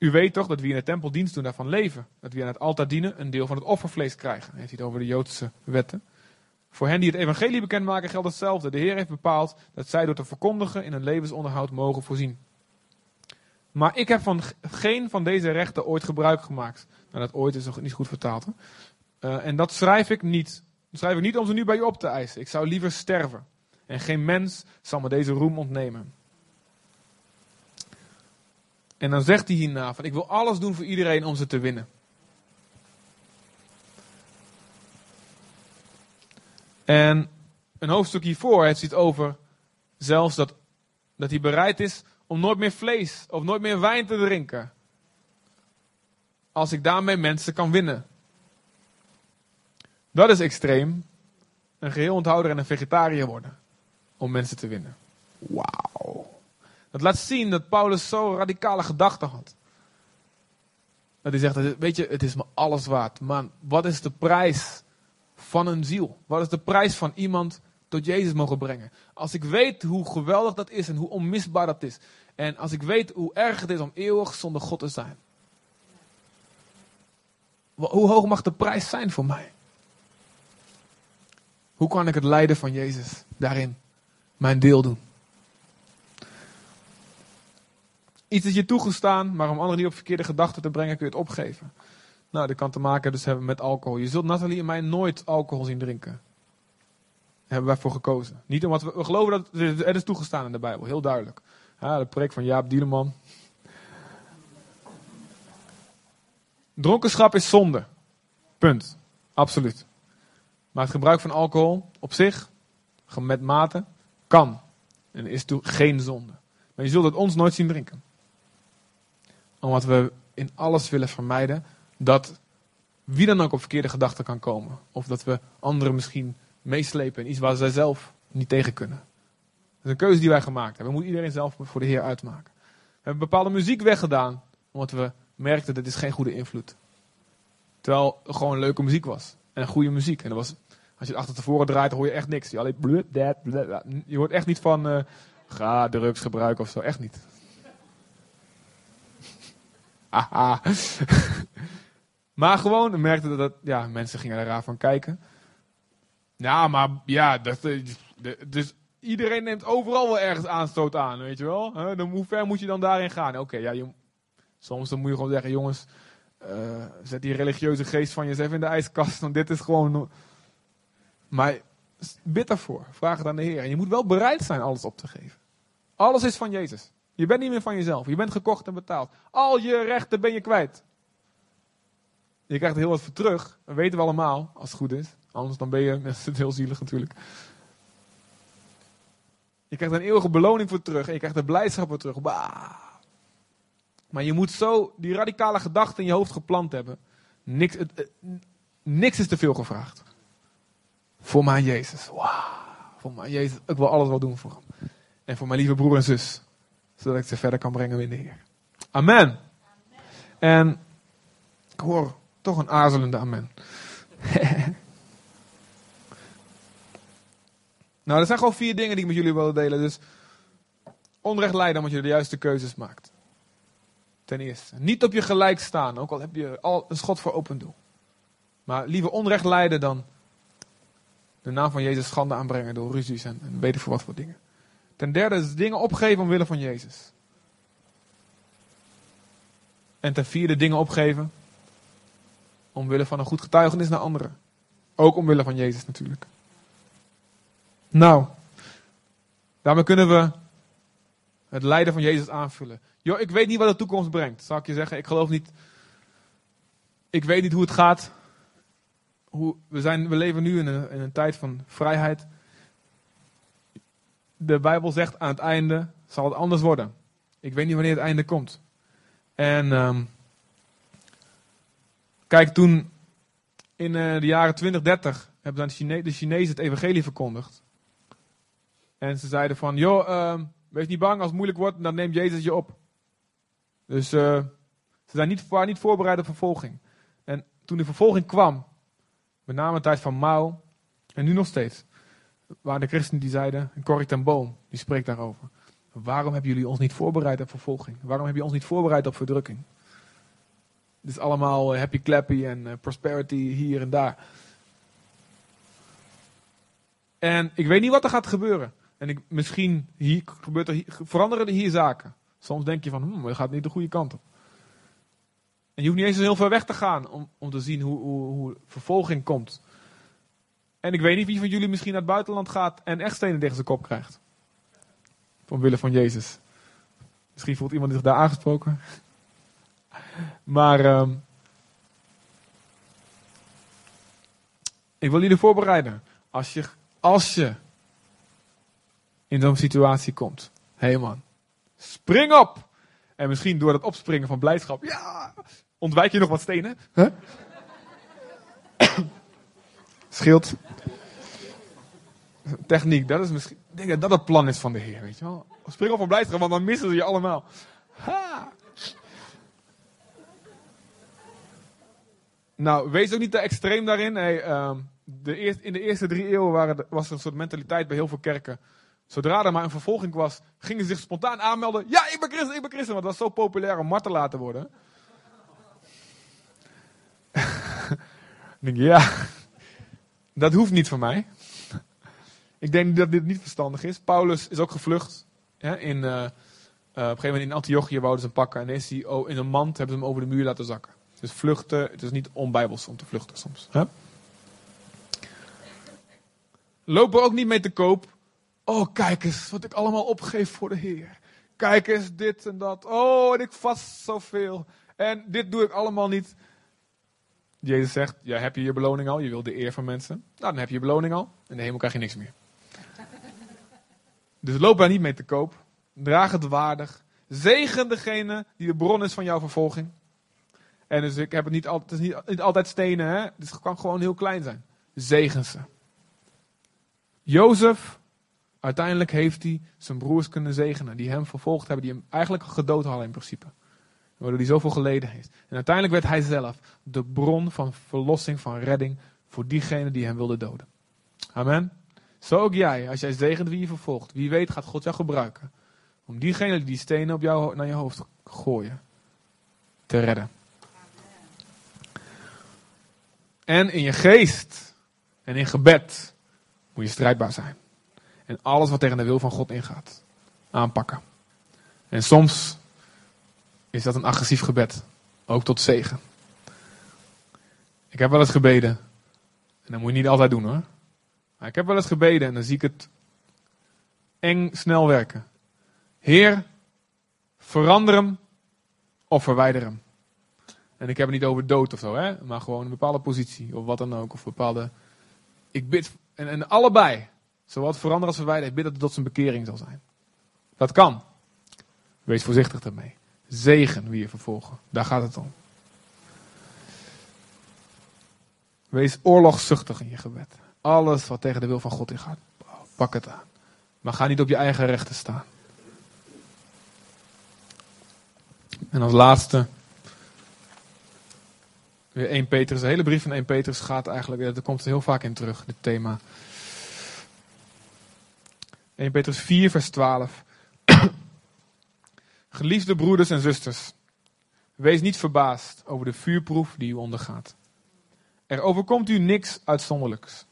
U weet toch dat wie in de tempel dienst doen daarvan leven. Dat wie aan het altaar dienen een deel van het offervlees krijgen. Hij heeft het over de Joodse wetten. Voor hen die het evangelie bekendmaken geldt hetzelfde. De Heer heeft bepaald dat zij door te verkondigen in een levensonderhoud mogen voorzien. Maar ik heb van geen van deze rechten ooit gebruik gemaakt. Nou, dat ooit is nog niet goed vertaald. Uh, en dat schrijf ik niet. Dat schrijf ik niet om ze nu bij u op te eisen. Ik zou liever sterven. En geen mens zal me deze roem ontnemen. En dan zegt hij hierna van ik wil alles doen voor iedereen om ze te winnen. En een hoofdstuk hiervoor heeft het over zelfs dat, dat hij bereid is om nooit meer vlees of nooit meer wijn te drinken. Als ik daarmee mensen kan winnen. Dat is extreem. Een geheel onthouder en een vegetariër worden. Om mensen te winnen. Wauw. Dat laat zien dat Paulus zo radicale gedachten had. Dat hij zegt, weet je, het is me alles waard. Maar wat is de prijs van een ziel? Wat is de prijs van iemand tot Jezus mogen brengen? Als ik weet hoe geweldig dat is en hoe onmisbaar dat is. En als ik weet hoe erg het is om eeuwig zonder God te zijn. Hoe hoog mag de prijs zijn voor mij? Hoe kan ik het lijden van Jezus daarin mijn deel doen? Iets is je toegestaan, maar om anderen niet op verkeerde gedachten te brengen kun je het opgeven. Nou, dat kan te maken dus hebben met alcohol. Je zult Nathalie en mij nooit alcohol zien drinken. Daar hebben wij voor gekozen. Niet omdat we, geloven dat het is toegestaan in de Bijbel, heel duidelijk. Ja, de preek van Jaap Dieleman. Dronkenschap is zonde. Punt. Absoluut. Maar het gebruik van alcohol op zich, met mate, kan. En is toe geen zonde. Maar je zult het ons nooit zien drinken. Omdat we in alles willen vermijden dat wie dan ook op verkeerde gedachten kan komen. Of dat we anderen misschien meeslepen in iets waar zij zelf niet tegen kunnen. Dat is een keuze die wij gemaakt hebben. We moeten iedereen zelf voor de Heer uitmaken. We hebben bepaalde muziek weggedaan, omdat we merkten dat dit geen goede invloed. Terwijl het gewoon leuke muziek was. En goede muziek. En dat was, als je het achter tevoren draait, hoor je echt niks. Je, alleen blub, dat, je hoort echt niet van uh, ga drugs gebruiken of zo. Echt niet. Maar gewoon merkte dat, dat ja, mensen gingen er raar van kijken. Ja, maar ja, dat, eh, dus iedereen neemt overal wel ergens aanstoot aan, weet je wel. Dan, hoe ver moet je dan daarin gaan? Oké, ja, je, soms dan moet je gewoon zeggen, jongens, uh, zet die religieuze geest van je eens even in de ijskast, want dit is gewoon... Maar bid daarvoor, vraag het aan de Heer. En je moet wel bereid zijn alles op te geven. Alles is van Jezus. Je bent niet meer van jezelf. Je bent gekocht en betaald. Al je rechten ben je kwijt. Je krijgt heel wat voor terug. Dat weten we allemaal, als het goed is. Anders dan ben je, is het heel zielig natuurlijk. Je krijgt een eeuwige beloning voor terug. En je krijgt er blijdschap voor terug. Maar je moet zo die radicale gedachten in je hoofd geplant hebben. Niks, het, niks is te veel gevraagd. Voor mijn Jezus. Wauw. Voor mijn Jezus. Ik wil alles wel doen voor hem. En voor mijn lieve broer en zus. Zodat ik ze verder kan brengen in de Heer. Amen. amen. En ik hoor toch een aarzelende amen. nou, er zijn gewoon vier dingen die ik met jullie wil delen. Dus onrecht lijden omdat je de juiste keuzes maakt. Ten eerste. Niet op je gelijk staan, ook al heb je al een schot voor open doel. Maar liever onrecht lijden dan de naam van Jezus schande aanbrengen door ruzies en, en weet ik voor wat voor dingen. Ten derde is dingen opgeven omwille van Jezus. En ten vierde dingen opgeven omwille van een goed getuigenis naar anderen. Ook omwille van Jezus natuurlijk. Nou, daarmee kunnen we het lijden van Jezus aanvullen. Jo, ik weet niet wat de toekomst brengt, zal ik je zeggen. Ik geloof niet. Ik weet niet hoe het gaat. Hoe, we, zijn, we leven nu in een, in een tijd van vrijheid. De Bijbel zegt aan het einde zal het anders worden. Ik weet niet wanneer het einde komt. En um, kijk, toen in uh, de jaren 2030 hebben Chine de Chinezen het evangelie verkondigd. En ze zeiden van, joh, uh, wees niet bang als het moeilijk wordt, dan neemt Jezus je op. Dus uh, ze niet, waren niet voorbereid op vervolging. En toen de vervolging kwam, met name de tijd van Mao, en nu nog steeds, waar de christenen die zeiden, Corrie ten Boom, die spreekt daarover. Waarom hebben jullie ons niet voorbereid op vervolging? Waarom heb je ons niet voorbereid op verdrukking? Het is allemaal happy clappy en prosperity hier en daar. En ik weet niet wat er gaat gebeuren. En ik, misschien hier, gebeurt er, veranderen er hier zaken. Soms denk je van, hm, het gaat niet de goede kant op. En je hoeft niet eens heel ver weg te gaan om, om te zien hoe, hoe, hoe vervolging komt. En ik weet niet wie van jullie misschien naar het buitenland gaat en echt stenen tegen zijn kop krijgt. Omwille van Jezus. Misschien voelt iemand zich daar aangesproken. Maar uh, ik wil jullie voorbereiden. Als je, als je in zo'n situatie komt. Hé hey man, spring op! En misschien door dat opspringen van blijdschap, ja, ontwijk je nog wat stenen. Huh? Scheelt. Techniek, dat is misschien. Ik denk dat dat het plan is van de Heer, weet je wel. Spring op van blijdschap, want dan missen ze je allemaal. Ha! Nou, wees ook niet te extreem daarin. Hey, um, de eerst, in de eerste drie eeuwen waren, was er een soort mentaliteit bij heel veel kerken. Zodra er maar een vervolging was, gingen ze zich spontaan aanmelden. Ja, ik ben christen, ik ben christen. Want dat was zo populair om martelaar te worden. ik denk, ja, dat hoeft niet voor mij. ik denk dat dit niet verstandig is. Paulus is ook gevlucht. in, uh, uh, op een gegeven moment in Antiochië wouden ze hem pakken. En is hij in een mand, hebben ze hem over de muur laten zakken. Dus vluchten, het is niet onbijbels om te vluchten soms. Hè? Loop er ook niet mee te koop. Oh, kijk eens wat ik allemaal opgeef voor de Heer. Kijk eens dit en dat. Oh, en ik vast zoveel. En dit doe ik allemaal niet. Jezus zegt, ja, heb je je beloning al? Je wil de eer van mensen. Nou, dan heb je je beloning al. In de hemel krijg je niks meer. Dus loop daar niet mee te koop. Draag het waardig. Zegen degene die de bron is van jouw vervolging. En dus ik heb het niet, altijd, het is niet, altijd stenen, hè? Het kan gewoon heel klein zijn. Zegen ze. Jozef, uiteindelijk heeft hij zijn broers kunnen zegenen. Die hem vervolgd hebben, die hem eigenlijk gedood hadden in principe. Waardoor hij zoveel geleden heeft. En uiteindelijk werd hij zelf de bron van verlossing, van redding voor diegene die hem wilde doden. Amen. Zo ook jij, als jij zegent wie je vervolgt. Wie weet gaat God jou gebruiken. Om diegene die die stenen op jou, naar je hoofd gooien, te redden. En in je geest en in gebed moet je strijdbaar zijn. En alles wat tegen de wil van God ingaat, aanpakken. En soms is dat een agressief gebed, ook tot zegen. Ik heb wel eens gebeden, en dat moet je niet altijd doen hoor. Maar ik heb wel eens gebeden en dan zie ik het eng snel werken. Heer, verander hem of verwijder hem. En ik heb het niet over dood of zo, hè? maar gewoon een bepaalde positie of wat dan ook. Of bepaalde. Ik bid, en, en allebei, zowel veranderen als verwijderen, ik bid dat het tot zijn bekering zal zijn. Dat kan. Wees voorzichtig daarmee. Zegen wie je vervolgen. Daar gaat het om. Wees oorlogszuchtig in je gebed. Alles wat tegen de wil van God ingaat, pak het aan. Maar ga niet op je eigen rechten staan. En als laatste Weer 1 Petrus, de hele brief van 1 Petrus gaat eigenlijk, er komt heel vaak in terug, dit thema. 1 Petrus 4, vers 12. Geliefde broeders en zusters, wees niet verbaasd over de vuurproef die u ondergaat. Er overkomt u niks uitzonderlijks.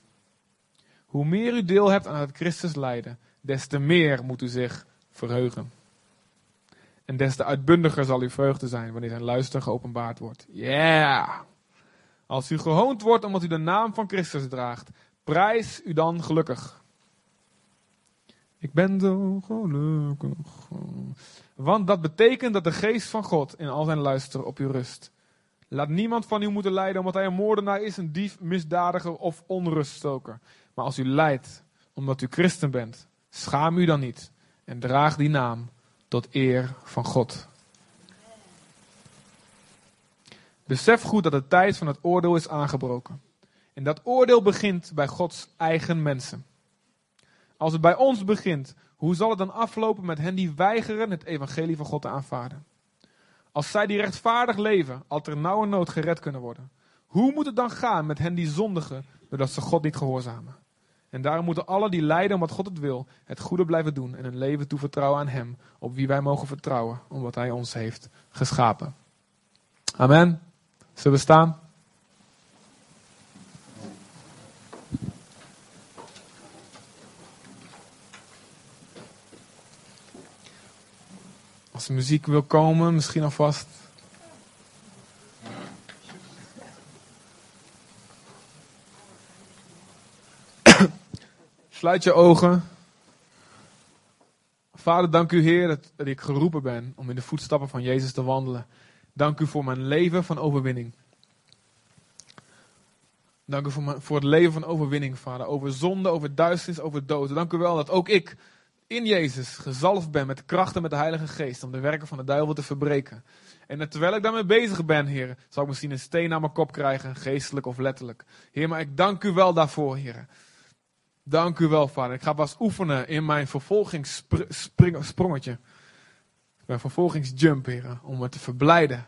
Hoe meer u deel hebt aan het Christus lijden, des te meer moet u zich verheugen. En des te uitbundiger zal uw vreugde zijn wanneer zijn luister geopenbaard wordt. Yeah! Als u gehoond wordt omdat u de naam van Christus draagt, prijs u dan gelukkig. Ik ben zo gelukkig. Want dat betekent dat de geest van God in al zijn luister op u rust. Laat niemand van u moeten lijden omdat hij een moordenaar is, een dief, misdadiger of onruststoker. Maar als u lijdt omdat u christen bent, schaam u dan niet en draag die naam tot eer van God. Besef goed dat de tijd van het oordeel is aangebroken. En dat oordeel begint bij Gods eigen mensen. Als het bij ons begint, hoe zal het dan aflopen met hen die weigeren het evangelie van God te aanvaarden? Als zij die rechtvaardig leven, al ter nauwe nood gered kunnen worden, hoe moet het dan gaan met hen die zondigen doordat ze God niet gehoorzamen? En daarom moeten alle die lijden omdat God het wil, het goede blijven doen en hun leven toevertrouwen aan Hem, op wie wij mogen vertrouwen, omdat Hij ons heeft geschapen. Amen. Zullen we staan? Muziek wil komen, misschien alvast. Sluit je ogen. Vader, dank u Heer dat, ik geroepen ben om in de voetstappen van Jezus te wandelen. Dank u voor mijn leven van overwinning. Dank u voor, voor het leven van overwinning, Vader. Over zonde, over duisternis, over dood. Dank u wel dat ook ik in Jezus gezalfd ben met de kracht en met de Heilige Geest om de werken van de duivel te verbreken. En terwijl ik daarmee bezig ben, Heer, zal ik misschien een steen aan mijn kop krijgen, geestelijk of letterlijk. Heer, maar ik dank u wel daarvoor, Heer. Dank u wel, Vader. Ik ga pas oefenen in mijn vervolgingssprongetje. Mijn vervolgingsjump, Heer, om me te verblijden.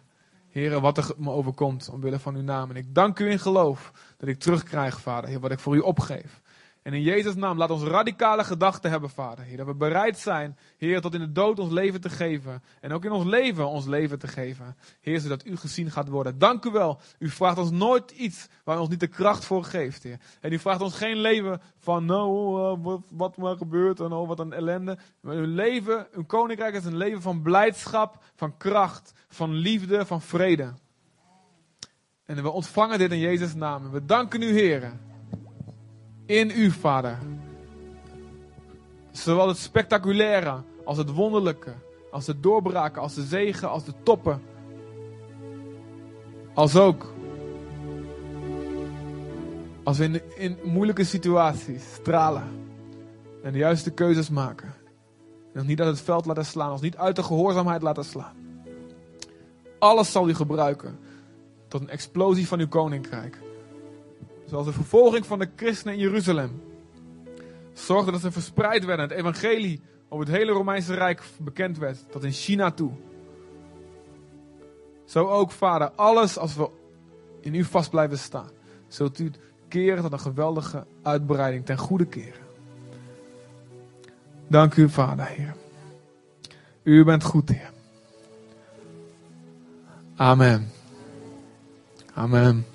Heer, wat er me overkomt, omwille van uw naam. En ik dank u in geloof dat ik terugkrijg, Vader, Heer, wat ik voor u opgeef. En in Jezus' naam, laat ons radicale gedachten hebben, Vader. Heer, dat we bereid zijn, Heer, tot in de dood ons leven te geven. En ook in ons leven ons leven te geven. Heer, zodat u gezien gaat worden. Dank u wel. U vraagt ons nooit iets waar u ons niet de kracht voor geeft, Heer. En u vraagt ons geen leven van, nou, uh, wat, wat maar gebeurt en oh, wat een ellende. Maar uw leven, uw koninkrijk is een leven van blijdschap, van kracht, van liefde, van vrede. En we ontvangen dit in Jezus' naam. We danken u, Heer in u, Vader. Zowel het spectaculaire als het wonderlijke, als het doorbraken, als de zegen, als de toppen. Als ook als we in, in moeilijke situaties stralen en de juiste keuzes maken. En niet uit het veld laten slaan, ons niet uit de gehoorzaamheid laten slaan. Alles zal u gebruiken tot een explosie van uw koninkrijk. Zoals de vervolging van de christenen in Jeruzalem. Zorgde dat ze verspreid werden. Het evangelie over het hele Romeinse Rijk bekend werd. Tot in China toe. Zo ook, Vader, alles als we in u vast blijven staan. Zult u keren tot een geweldige uitbreiding ten goede keren. Dank u, Vader, Heer. U bent goed, Heer. Amen. Amen.